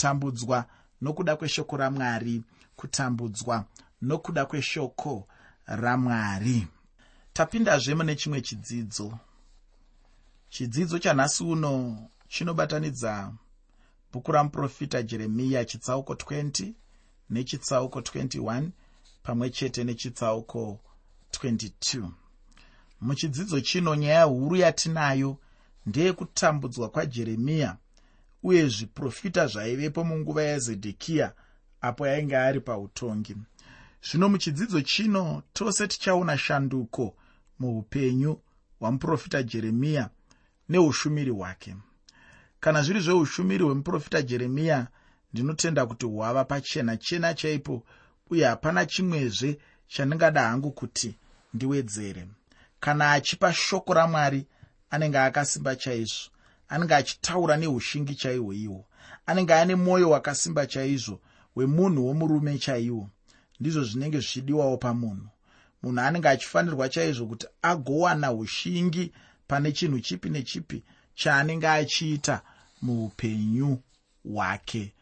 kutambudzwa nokuda kweshoko ramwari kutambudzwa nokuda kweshoko ramwari. Tapindazve mune chimwe chidzidzo. Chidzidzo chanhasi uno chinobatanidza bhuku ramuprofita jeremiya chitsauko 20 nechitsauko 21 pamwe chete nechitsauko 22 muchidzidzo chino nyaya huru yatinayo ndeyekutambudzwa kwajeremiya uye zviprofita zvaivepo munguva yazedhekiya apo yainge ari pautongi. Zvino muchidzidzo chino tose tichaona shanduko muupenyu hwamuprofita jeremiya neushumiri hwake. Kana zviri zveushumiri hwemuprofita jeremiya ndinotenda kuti hwava pachena chena chaipo uye hapana chimwezve chandingada hangu kuti ndiwedzere. Kana achipa shoko ramwari anenge akasimba chaizvo anenge achitaura neushingi chaihwo ihwo anenge ane mwoyo wakasimba chaizvo wemunhu womurume chaiwo. Ndizvo zvinenge zvichidiwawo pamunhu. Munhu anenge achifanirwa chaizvo kuti agowana ushingi pane chinhu chipi nechipi chaanenge achiita muupenyu hwake.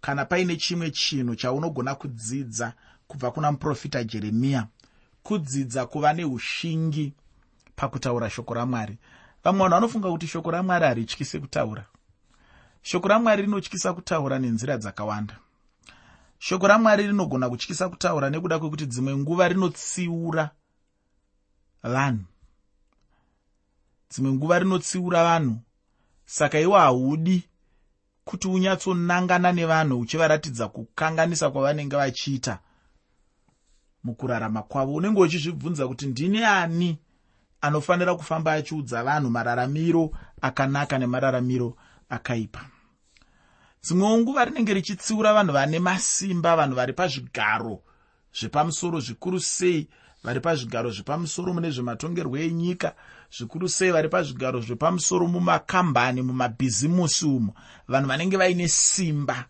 Kana paine chimwe chinhu chaunogona kudzidza kubva kuna muprofita jeremiya kudzidza kuva neushingi pakutaura shoko ramwari vamwe vanhu vanofunga kuti shoko ramwari harityise kutaura shoko ramwari rinotyisa kutaura nenzira dzakawanda. Shoko ramwari rinogona kutyisa kutaura nekuda kwekuti dzimwe nguva rinotsiura vanhu. Dzimwe nguva rinotsiura vanhu saka iwo haudi kuti unyatsonangana nevanhu uchivaratidza kukanganisa kwavanenge vachiita mukurarama kwavo. Unenge uchizvibvunza kuti ndini ani anofanira kufamba achiudza vanhu mararamiro akanaka nemararamiro akaipa. Dzimwewo nguva rinenge richitsiura vanhu vane masimba vanhu vari pazvigaro zvepamusoro zvikuru sei vari pazvigaro zvepamusoro mune zvematongerwo enyika zvikuru sei vari pazvigaro zvepamusoro mumakambani mumabhizimusi umo vanhu vanenge vaine simba.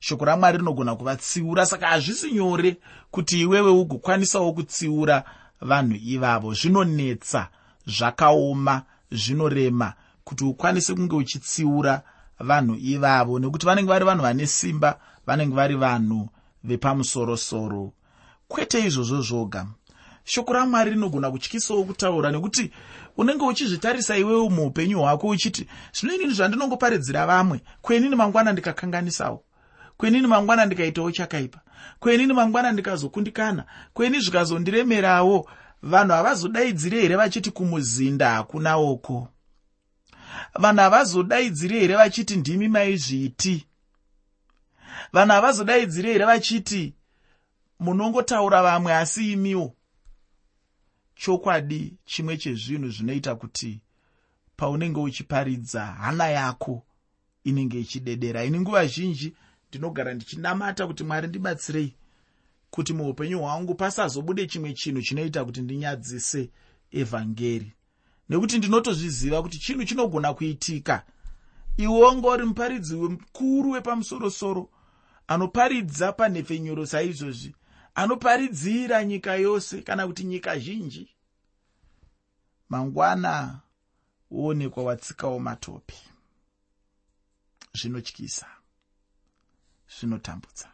Shoko ramwari rinogona kuvatsiura saka hazvisi nyore kuti iwewe ugokwanisawo kutsiura vanhu ivavo. Zvinonetsa zvakaoma zvinorema kuti ukwanise kunge uchitsiura vanhu ivavo. Nekuti vanenge vari vanhu vane simba vanenge vari vanhu vepamusorosoro. Kwete izvozvo zvoga. Shoko ramwari rinogona kutyisawo kutaura nekuti unenge uchizvitarisa iwewo muupenyu hwako uchiti zvino inini zvandinongoparidzira vamwe kwenini mangwana ndikakanganisawo kwenini mangwana ndikaitawo chakaipa? Kwenini mangwana ndikazokundikana? Kweni zvikazondiremerawo? Vanhu havazodaidziri here vachiti kumuzinda hakunawoko vanhu havazodaidziri here vachiti ndimi maizviti? Vanhu havazodaidziri here vachiti munongotaura vamwe asi imiwo? Chokwadi chimwe chezvinhu zvinoita kuti paunenge uchiparidza hana yako inenge ichidedera. Ini nguva zhinji ndinogara ndichinamata kuti mwari ndibatsirei kuti muupenyu hwangu pasazobude chimwe chinhu chinoita kuti ndinyadzise evhangeri. Nekuti ndinotozviziva kuti chinhu chinogona kuitika. Iwonga uri muparidzi mukuru wepamusorosoro anoparidza panhepfenyuro saizvozvi anoparidzira nyika yose kana kuti nyika zhinji. Mangwana woonekwa watsikawo matope. Zvinotyisa zvinotambudza.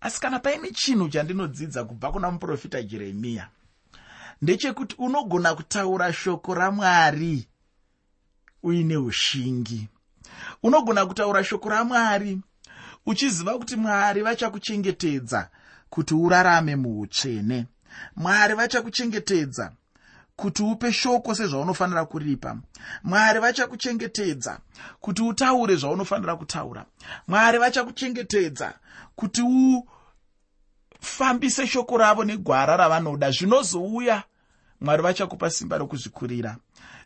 Asi kana paine chinhu chandinodzidza kubva kuna muprofita jeremiya ndechekuti unogona kutaura shoko ramwari uine ushingi. Unogona kutaura shoko ramwari uchiziva kuti mwari vachakuchengetedza kuti urarame muutsvene. Mwari vachakuchengetedza kuti upe shoko sezvaunofanira kuripa. Mwari vachakuchengetedza kuti utaure zvaunofanira kutaura. Mwari vachakuchengetedza kuti ufambise shoko ravo negwara ravanoda. Zvinozouya mwari vachakupa simba rokuzvikurira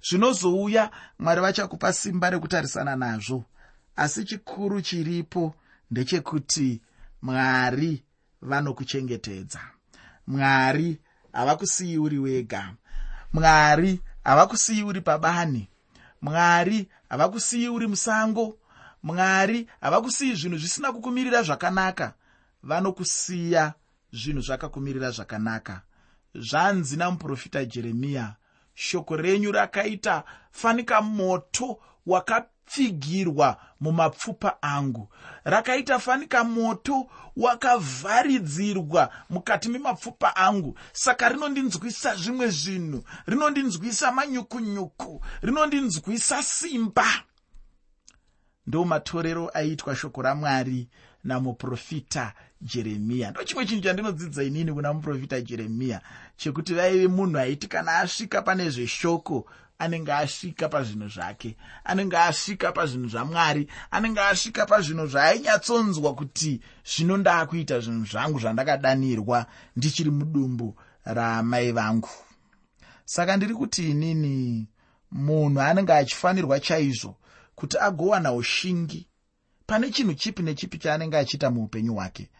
zvinozouya mwari vachakupa simba rekutarisana nazvo. Asi chikuru chiripo ndechekuti mwari vanokuchengetedza. Mwari havakusiyi uri wega mwari havakusiyi uri pabani. Mwari havakusiyi uri musango. Mwari havakusiyi zvinhu zvisina kukumirira zvakanaka. Vanokusiya zvinhu zvakakumirira zvakanaka. Zvanzi namuprofita jeremiya shoko renyu rakaita fanika moto rakapfigirwa mumapfupa angu. Rakaita fanika moto wakavharidzirwa mukati memapfupa angu. Saka rinondinzwisa zvimwe zvinhu. Rinondinzwisa manyukunyuku. Rinondinzwisa simba. Ndo matorero aiitwa shoko ramwari namuprofita jeremiya ndo chimwe chinhu chandinodzidza inini kuna muprofita jeremiya chekuti vaive munhu aiti kana asvika pane zveshoko anenge asvika pazvinhu zvake anenge asvika pazvinhu zvamwari anenge asvika pazvinhu zvaainyatsonzwa kuti zvino ndaakuita zvinhu zvangu zvandakadanirwa ndichiri mudumbu ramai vangu. Saka ndiri kuti inini munhu anenge achifanirwa chaizvo kuti agowana ushingi pane chinhu chipi nechipi chaanenge achiita muupenyu hwake.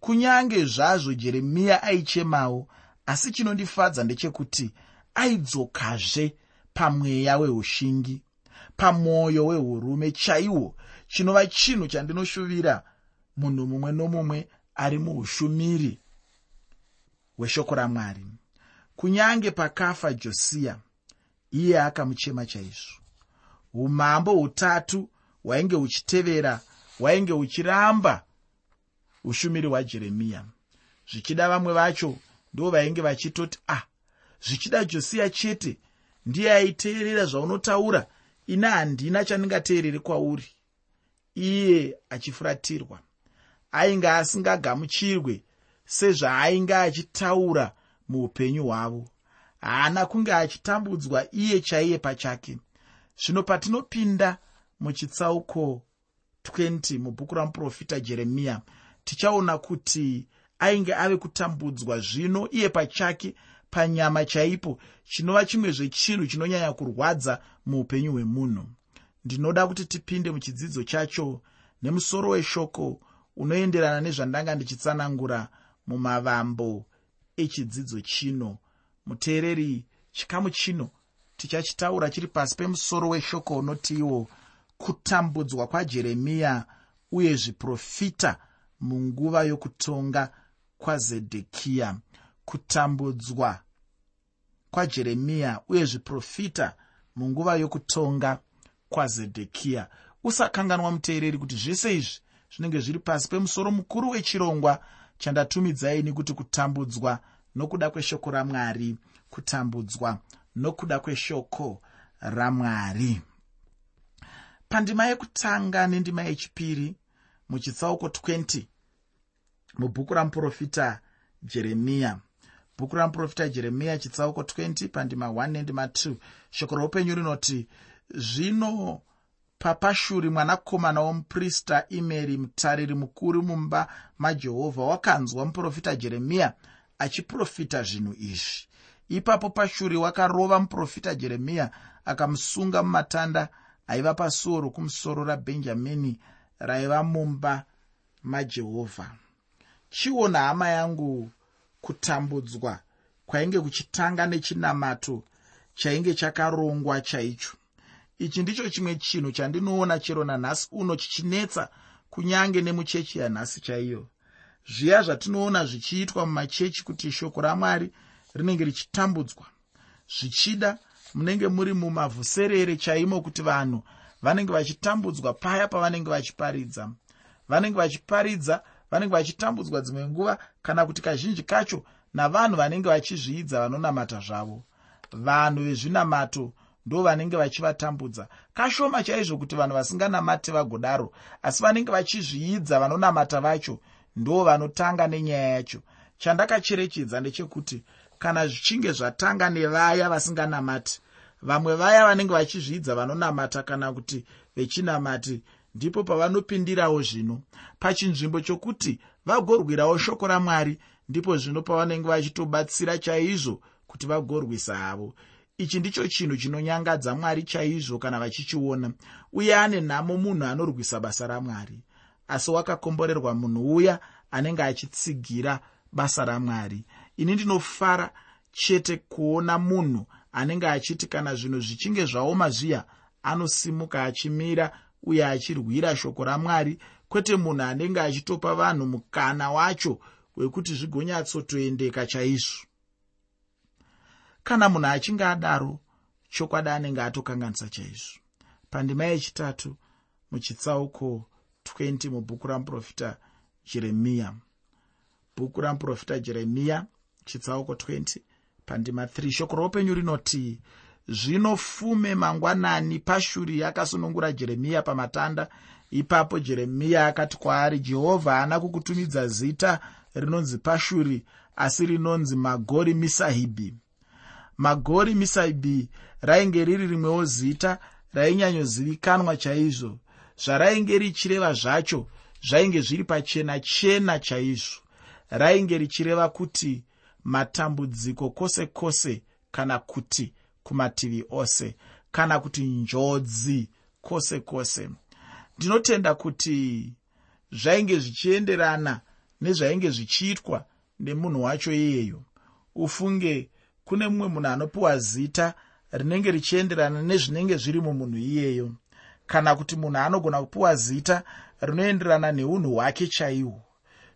Kunyange zvazvo jeremiya aichemawo asi chinondifadza ndechekuti aidzokazve pamweya weushingi pamwoyo weurume chaiwo chinova chinhu chandinoshuvira munhu mumwe nomumwe ari muushumiri hweshoko ramwari. Kunyange pakafa josiya iye akamuchema chaizvo. Umambo hutatu hwainge huchitevera hwainge huchiramba ushumiri hwajeremiya. Zvichida vamwe vacho ndo vainge vachitoti ah zvichida josiya chete ndiye aiteerera zvaunotaura. Ina handina chandingateerere kwauri. Iye achifuratirwa. Ainge asingagamuchirwe sezvaainge achitaura muupenyu hwavo. Haana kunge achitambudzwa iye chaiye pachake. Zvino patinopinda muchitsauko 20 mubhuku ramuprofita jeremiya tichaona kuti ainge ave kutambudzwa zvino iye pachake panyama chaipo chinova chimwe zvechinhu chinonyanya kurwadza muupenyu hwemunhu. Ndinoda kuti tipinde muchidzidzo chacho nemusoro weshoko unoenderana nezvandanga ndichitsanangura mumavambo echidzidzo chino. Muteereri chikamu chino tichachitaura chiri pasi pemusoro weshoko unotiiwo kutambudzwa kwajeremiya uye zviprofita munguva yokutonga kwazedhekiya. Kutambudzwa kwajeremiya uye zviprofita munguva yokutonga kwazedhekiya usakanganwa muteereri kuti zvese izvi zvinenge zviri pasi pemusoro mukuru wechirongwa chandatumidzaini kuti kutambudzwa nokuda kweshoko ramwari kutambudzwa nokuda kweshoko ramwari. Pandima yekutanga nendima yechipiri muchitsauko 20 mubhuku ramuprofita jeremiya bhuku ramuprofita jeremiya chitsauko 20 pandima 1 nendima 2 shoko roupenyu rinoti zvino papashuri mwanakomana womuprista imeri mutariri mukuru mumba majehovha wakanzwa muprofita jeremiya achiprofita zvinhu izvi. Ipapo pashuri wakarova muprofita jeremiya akamusunga mumatanda aiva pasuo rokumusoro rabhenjamini raiva mumba majehovha. Chiona hama yangu kutambudzwa kwainge kuchitanga nechinamato chainge chakarongwa chaicho. Ichi ndicho chimwe chinhu chandinoona chero nanhasi uno chichinetsa kunyange nemuchechi yanhasi chaiyo. Zviya zvatinoona zvichiitwa mumachechi kuti shoko ramwari rinenge richitambudzwa zvichida munenge muri mumavhuserere chaimo kuti vanhu vanenge vachitambudzwa paya pavanenge vachiparidza vanenge vachiparidza vanenge vachitambudzwa dzimwe nguva kana kuti kazhinji kacho navanhu vanenge vachizviidza vanonamata zvavo. Vanhu vezvinamato ndo vanenge vachivatambudza kashoma chaizvo kuti vanhu vasinganamati vagodaro asi vanenge vachizviidza vanonamata vacho ndo vanotanga nenyaya yacho. Chandakacherechedza ndechekuti kana zvichinge zvatanga nevaya vasinganamati vamwe vaya vanenge vachizviidza vanonamata kana kuti vechinamati ndipo pavanopindirawo zvino pachinzvimbo chokuti vagorwirawo shoko ramwari ndipo zvino pavanenge vachitobatsira chaizvo kuti vagorwisa havo ichi ndicho chinhu chinonyangadza mwari chaizvo kana vachichiona uye ane nhamo munhu anorwisa basa ramwari. Asi wakakomborerwa munhu uya anenge achitsigira basa ramwari. Ini ndinofara chete kuona munhu anenge achiti kana zvinhu zvichinge zvaoma zviya anosimuka achimira uye achirwira shoko ramwari kwete munhu anenge achitopa vanhu mukana wacho wekuti zvigonyatsotoendeka chaizvo. Kana munhu achinge adaro chokwadi anenge atokanganisa chaizvo. Pandima yechitatu muchitsauko 20 mubhuku ramuprofita jeremiya. Bhuku ramuprofita jeremiya chitsauko 20 pandima 3 shoko roupenyu rinoti zvino fume mangwanani pashuri yakasunungura jeremiya pamatanda. Ipapo jeremiya akati kwaari jehovha haana kukutumidza zita rinonzi pashuri asi rinonzi magori misahibhi magori misahibhi rainge riri rimwewo zita rainyanyozivikanwa chaizvo. Zvarainge richireva zvacho zvainge zviri pachena chena chaizvo. Rainge richireva kuti matambudziko kwose kwose kana kuti kumativi ose kana kuti njodzi kwose kwose. Ndinotenda kuti zvainge zvichienderana nezvainge zvichiitwa nemunhu wacho iyeyo. Ufunge kune mumwe munhu anopiwa zita rinenge richienderana nezvinenge zviri mumunhu iyeyo kana kuti munhu anogona kupiwa zita rinoenderana neunhu hwake chaihwo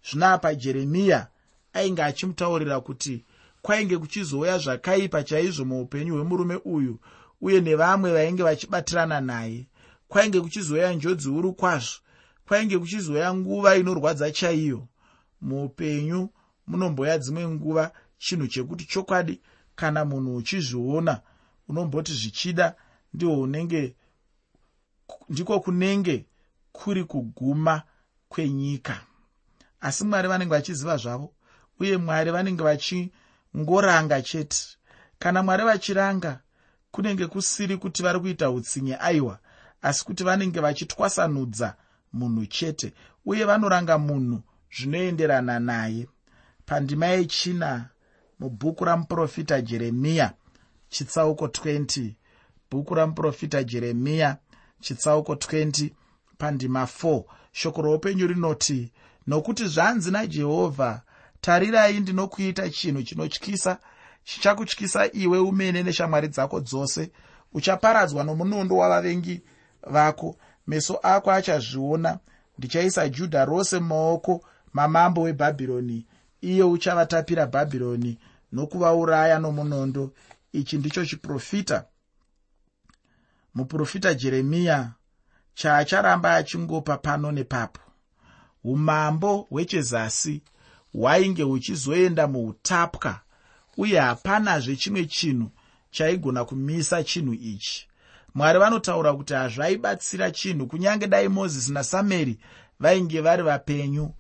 zvino apa jeremiya ainge achimutaurira kuti kwainge kuchizouya zvakaipa chaizvo muupenyu hwemurume uyu uye nevamwe vainge vachibatirana naye. Kwainge kuchizouya njodzi huru kwazvo kwainge kuchizouya nguva inorwadza chaiyo. Muupenyu munomboya dzimwe nguva chinhu chekuti chokwadi kana munhu uchizviona unomboti zvichida ndihwo unenge ndiko kunenge kuri kuguma kwenyika. Asi mwari vanenge vachiziva zvavo uye mwari vanenge vachingoranga chete. Kana mwari vachiranga kunenge kusiri kuti vari kuita utsinye aiwa asi kuti vanenge vachitwasanudza munhu chete uye vanoranga munhu zvinoenderana naye. Pandima yechina mubhuku ramuprofita jeremiya chitsauko 20 bhuku ramuprofita jeremiya chitsauko 20 pandima 4 shoko roupenyu rinoti nokuti zvanzi najehovha tarirai ndinokuita chinhu chinotyisa chichakutyisa iwe umene neshamwari dzako dzose. Uchaparadzwa nomunondo wavavengi vako. Meso ako achazviona. Ndichaisa judha rose mumaoko mamambo webhabhironi. Iye uchavatapira bhabhironi nokuvauraya nomunondo. Ichi ndicho chiprofita muprofita jeremiya chaacharamba achingopa pano nepapo. Umambo hwechezasi hwainge huchizoenda muutapwa uye hapanazve chimwe chinhu chaigona kumisa chinhu ichi. Mwari vanotaura kuti hazvaibatsira chinhu kunyange dai mozisi nasameri vainge vari vapenyu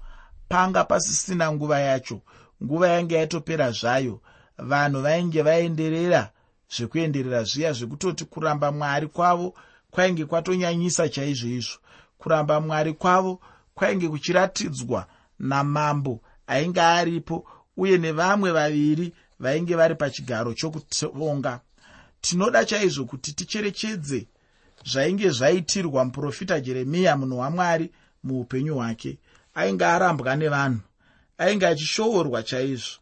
panga pasisina nguva yacho nguva yange yatopera zvayo. Vanhu vainge vaenderera zvekuenderera zviya zvekutoti kuramba mwari kwavo kwainge kwatonyanyisa chaizvo izvo. Kuramba mwari kwavo kwainge kuchiratidzwa namambo ainge aripo uye nevamwe vaviri vainge vari pachigaro chokutonga tinoda chaizvo kuti ticherechedze zvainge zvaitirwa muprofita jeremiya munhu wamwari muupenyu hwake. Ainge arambwa nevanhu ainge achishoorwa chaizvo.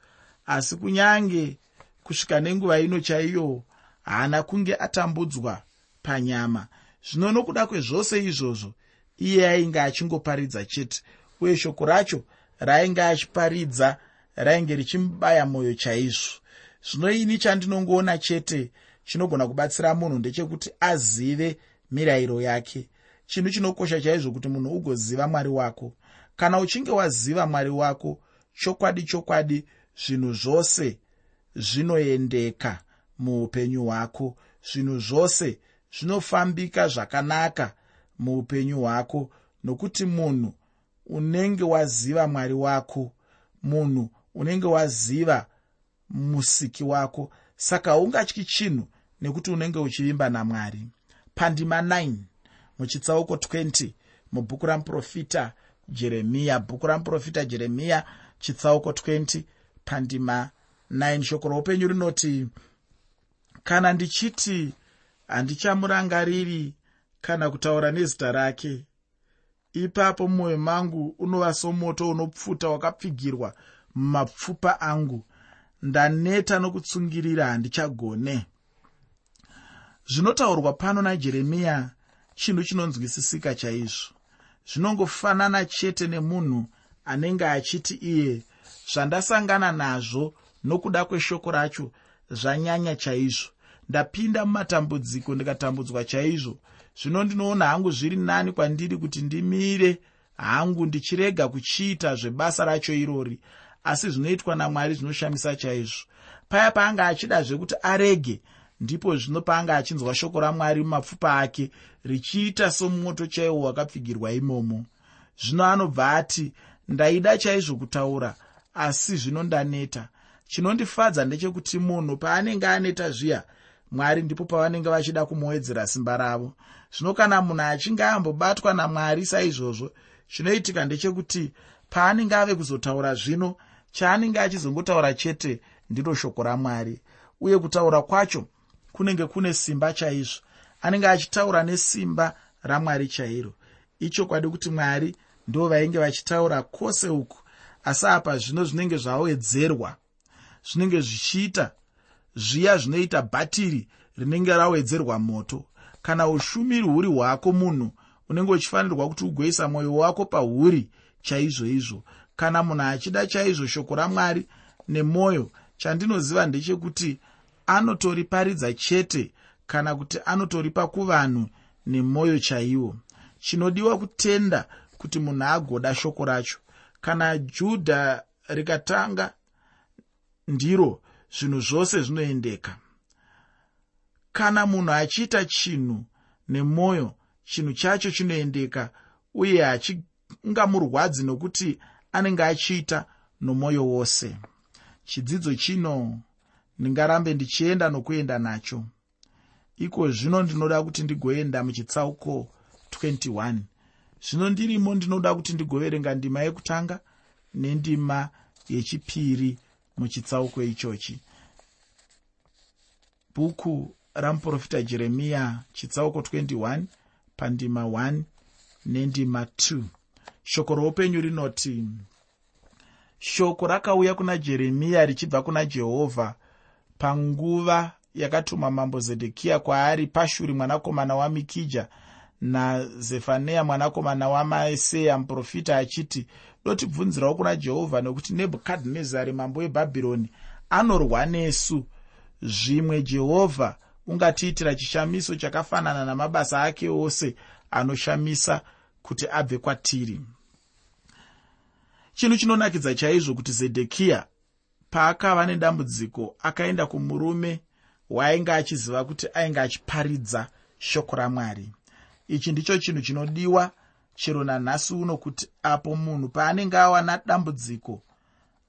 Asi kunyange kusvika nenguva ino chaiyo haana kunge atambudzwa panyama. Zvino nokuda kwezvose izvozvo iye ainge achingoparidza chete uye shoko racho raainge achiparidza rainge richimubaya mwoyo chaizvo. Zvino ini chandinongoona chete chinogona kubatsira munhu ndechekuti azive mirayiro yake. Chinhu chinokosha chaizvo kuti munhu ugoziva mwari wako. Kana uchinge waziva mwari wako chokwadi chokwadi zvinhu zvose zvinoendeka muupenyu hwako. Zvinhu zvose zvinofambika zvakanaka muupenyu hwako nokuti munhu unenge waziva mwari wako munhu unenge waziva musiki wako. Saka haungatyi chinhu nekuti unenge uchivimba namwari. Pandima 9 muchitsauko 20 mubhuku ramuprofita jeremiya bhuku ramuprofita jeremiya chitsauko 20 pandima 9 shoko roupenyu rinoti kana ndichiti handichamurangariri kana kutaura nezita rake ipapo mumwoyo mangu unova somoto unopfuta wakapfigirwa mumapfupa angu. Ndaneta nokutsungirira handichagone. Zvinotaurwa pano najeremiya chinhu chinonzwisisika chaizvo. Zvinongofanana chete nemunhu anenge achiti iye zvandasangana nazvo nokuda kweshoko racho zvanyanya chaizvo. Ndapinda mumatambudziko ndikatambudzwa chaizvo zvino ndinoona hangu zviri nani kwandiri kuti ndimire. Hangu ndichirega kuchiita zvebasa racho irori asi zvinoitwa namwari zvinoshamisa chaizvo. Paya paanga achida zvekuti arege ndipo zvino paanga achinzwa shoko ramwari mumapfupa ake richiita somoto chaiwo wakapfigirwa imomo. Zvino anobva ati ndaida chaizvo kutaura asi zvino ndaneta. Chinondifadza ndechekuti munhu paanenge aneta zviya mwari ndipo pavanenge vachida kumuwedzera simba ravo. Zvino kana munhu achinge ambobatwa namwari saizvozvo chinoitika ndechekuti paanenge ave kuzotaura zvino chaanenge achizongotaura chete ndiro shoko ramwari. Uye kutaura kwacho kunenge kune simba chaizvo. Anenge achitaura nesimba ramwari chairo. Ichokwadi kuti mwari ndo vainge vachitaura kwose uku asi apa zvino zvinenge zvawedzerwa zvinenge zvichiita zviya zvinoita bhatiri rinenge rawedzerwa moto. Kana ushumiri huri hwako munhu unenge uchifanirwa kuti ugoisa mwoyo wako pauri chaizvo izvo. Kana munhu achida chaizvo shoko ramwari nemwoyo chandinoziva ndechekuti anotoriparidza chete kana kuti anotoripa kuvanhu nemwoyo chaiwo. Chinodiwa kutenda kuti munhu agoda shoko racho. Kana judha rikatanga ndiro zvinhu zvose zvinoendeka. Kana munhu achiita chinhu nemwoyo chinhu chacho chinoendeka uye hachingamurwadzi nokuti anenge achiita nomwoyo wose. Chidzidzo chino ndingarambe ndichienda nokuenda nacho. Iko zvino ndinoda kuti ndigoenda muchitsauko 21 zvino ndirimo ndinoda kuti ndigoverenga ndima yekutanga nendima yechipiri muchitsauko ichochi. Bhuku ramuprofita jeremiya chitsauko 21 pandima 1 nendima 2 shoko roupenyu rinoti shoko rakauya kuna jeremiya richibva kuna jehovha panguva yakatuma mambo zedhekiya kwaari pashuri mwanakomana wamikija nazefaneya mwanakomana wamaaseya muprofita achiti dotibvunzirawo kuna jehovha nokuti nebhukadhinezari mambo webhabhironi anorwa nesu. Zvimwe jehovha ungatiitira chishamiso chakafanana namabasa ake ose anoshamisa kuti abve kwatiri. Chinhu chinonakidza chaizvo kuti zedhekiya paakava nedambudziko akaenda kumurume waainge achiziva kuti ainge achiparidza shoko ramwari ichi ndicho chinhu chinodiwa chero nanhasi uno kuti apo munhu paanenge awana dambudziko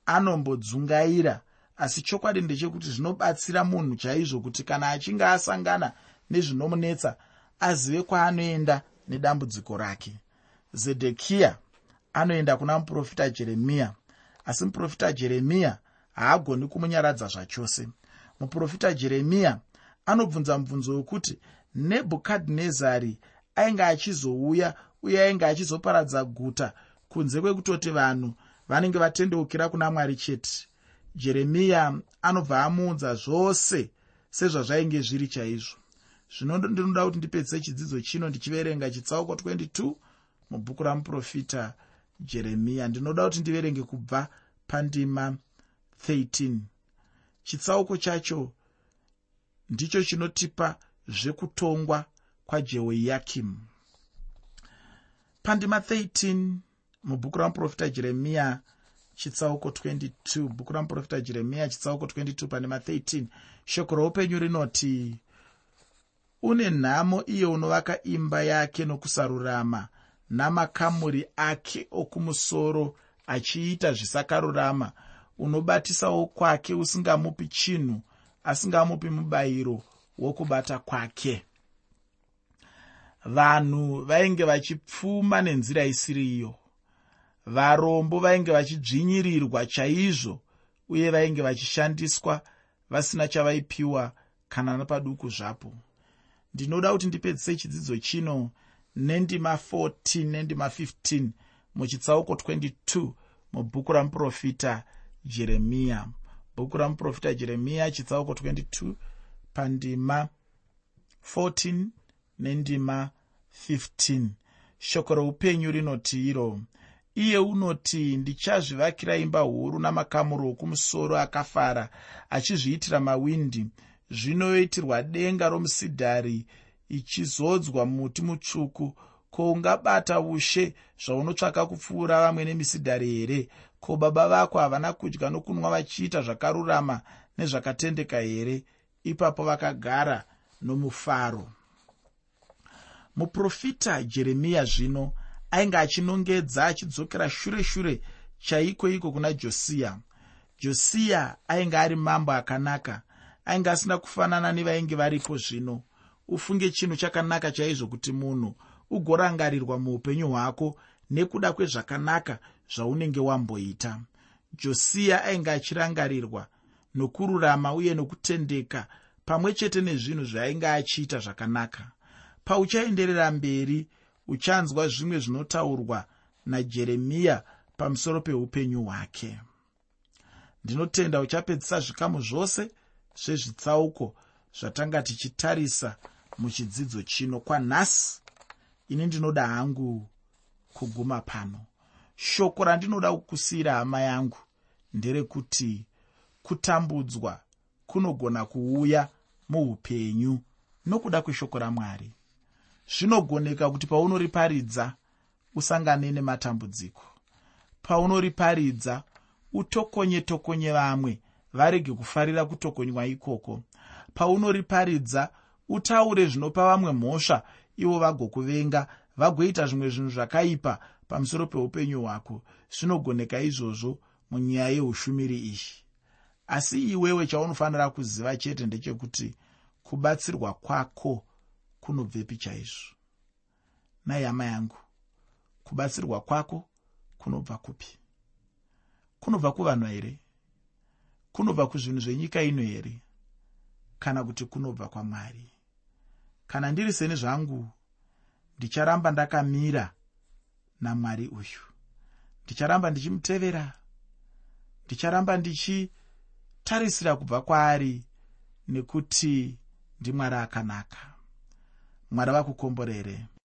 anombodzungaira asi chokwadi ndechekuti zvinobatsira munhu chaizvo kuti kana achinge asangana nezvinomunetsa azive kwaanoenda nedambudziko rake. Zedhekiya anoenda kuna muprofita jeremiya asi muprofita jeremiya haagoni kumunyaradza zvachose. Muprofita jeremiya anobvunza mubvunzo wekuti nebhukadhinezari ainge achizouya uye ainge achizoparadza guta kunze kwekutoti vanhu vanenge vatendeukira kuna mwari chete. Jeremiya anobva amuudza zvose sezvazvainge zviri chaizvo. Zvino ndinoda kuti ndipedzise chidzidzo chino ndichiverenga chitsauko 22 mubhuku ramuprofita jeremiya. Ndinoda kuti ndiverenge kubva pandima 13 chitsauko chacho ndicho chinotipa zvekutongwa kwajehoyakimu pandima 13 mubhuku ramuprofita jeremiya chitsauko 22 bhuku ramuprofita jeremiya chitsauko 22 pandima 13 shoko roupenyu rinoti une nhamo iye unovaka imba yake nokusarurama namakamuri ake okumusoro achiita zvisakarurama. Unobatisawo kwake usingamupi chinhu asingamupi mubayiro wokubata kwake vanhu vainge vachipfuma nenzira isiri iyo. Varombo vainge vachidzvinyirirwa chaizvo uye vainge vachishandiswa vasina chavaipiwa kana napaduku zvapo. Ndinoda kuti ndipedzise chidzidzo chino nendima 14 nendima 15 muchitsauko 22 mubhuku ramuprofita jeremiya bhuku ramuprofita jeremiya chitsauko 22 pandima 14 nendima 15 shoko roupenyu rinoti iro iye unoti ndichazvivakira imba huru namakamuri okumusoro akafara achizviitira mawindi. Zvinoitirwa denga romusidhari ichizodzwa muti mutsvuku. Ko ungabata ushe zvaunotsvaka kupfuura vamwe nemisidhari here? Ko baba vako havana kudya nokunwa vachiita zvakarurama nezvakatendeka here ipapo vakagara nomufaro muprofita jeremiya zvino ainge achinongedza achidzokera shure shure chaiko iko kuna josiya josiya ainge ari mambo akanaka ainge asina kufanana nevainge varipo zvino. Ufunge chinhu chakanaka chaizvo kuti munhu ugorangarirwa muupenyu hwako nekuda kwezvakanaka zvaunenge wamboita. Josiya ainge achirangarirwa nokururama uye nokutendeka pamwe chete nezvinhu zvaainge achiita zvakanaka pauchaenderera mberi uchanzwa zvimwe zvinotaurwa najeremiya pamusoro peupenyu hwake. Ndinotenda uchapedzisa zvikamu zvose zvezvitsauko zvatanga tichitarisa muchidzidzo chino kwanhasi. Ini ndinoda hangu kuguma pano. Shoko randinoda kukusiyira hama yangu nderekuti kutambudzwa kunogona kuuya muupenyu nokuda kweshoko ramwari zvinogoneka kuti paunoriparidza usangane nematambudziko. Paunoriparidza utokonye tokonye vamwe varege kufarira kutokonywa ikoko. Paunoriparidza utaure zvinopa vamwe mhosva ivo vagokuvenga vagoita zvimwe zvinhu zvakaipa pamusoro peupenyu hwako. Zvinogoneka izvozvo munyaya yeushumiri izvi. Asi iwewe chaunofanira kuziva chete ndechekuti kubatsirwa kwako kunobvepi chaizvo. Nai hama yangu kubatsirwa kwako kunobva kupi? Kunobva kuvanhu here? Kunobva kuzvinhu zvenyika ino here? Kana kuti kunobva kwamwari? Kana ndiri seni zvangu ndicharamba ndakamira namwari uyu. Ndicharamba ndichimutevera. Ndicharamba ndichitarisira kubva kwaari nekuti ndimwari akanaka mwari vakukomborere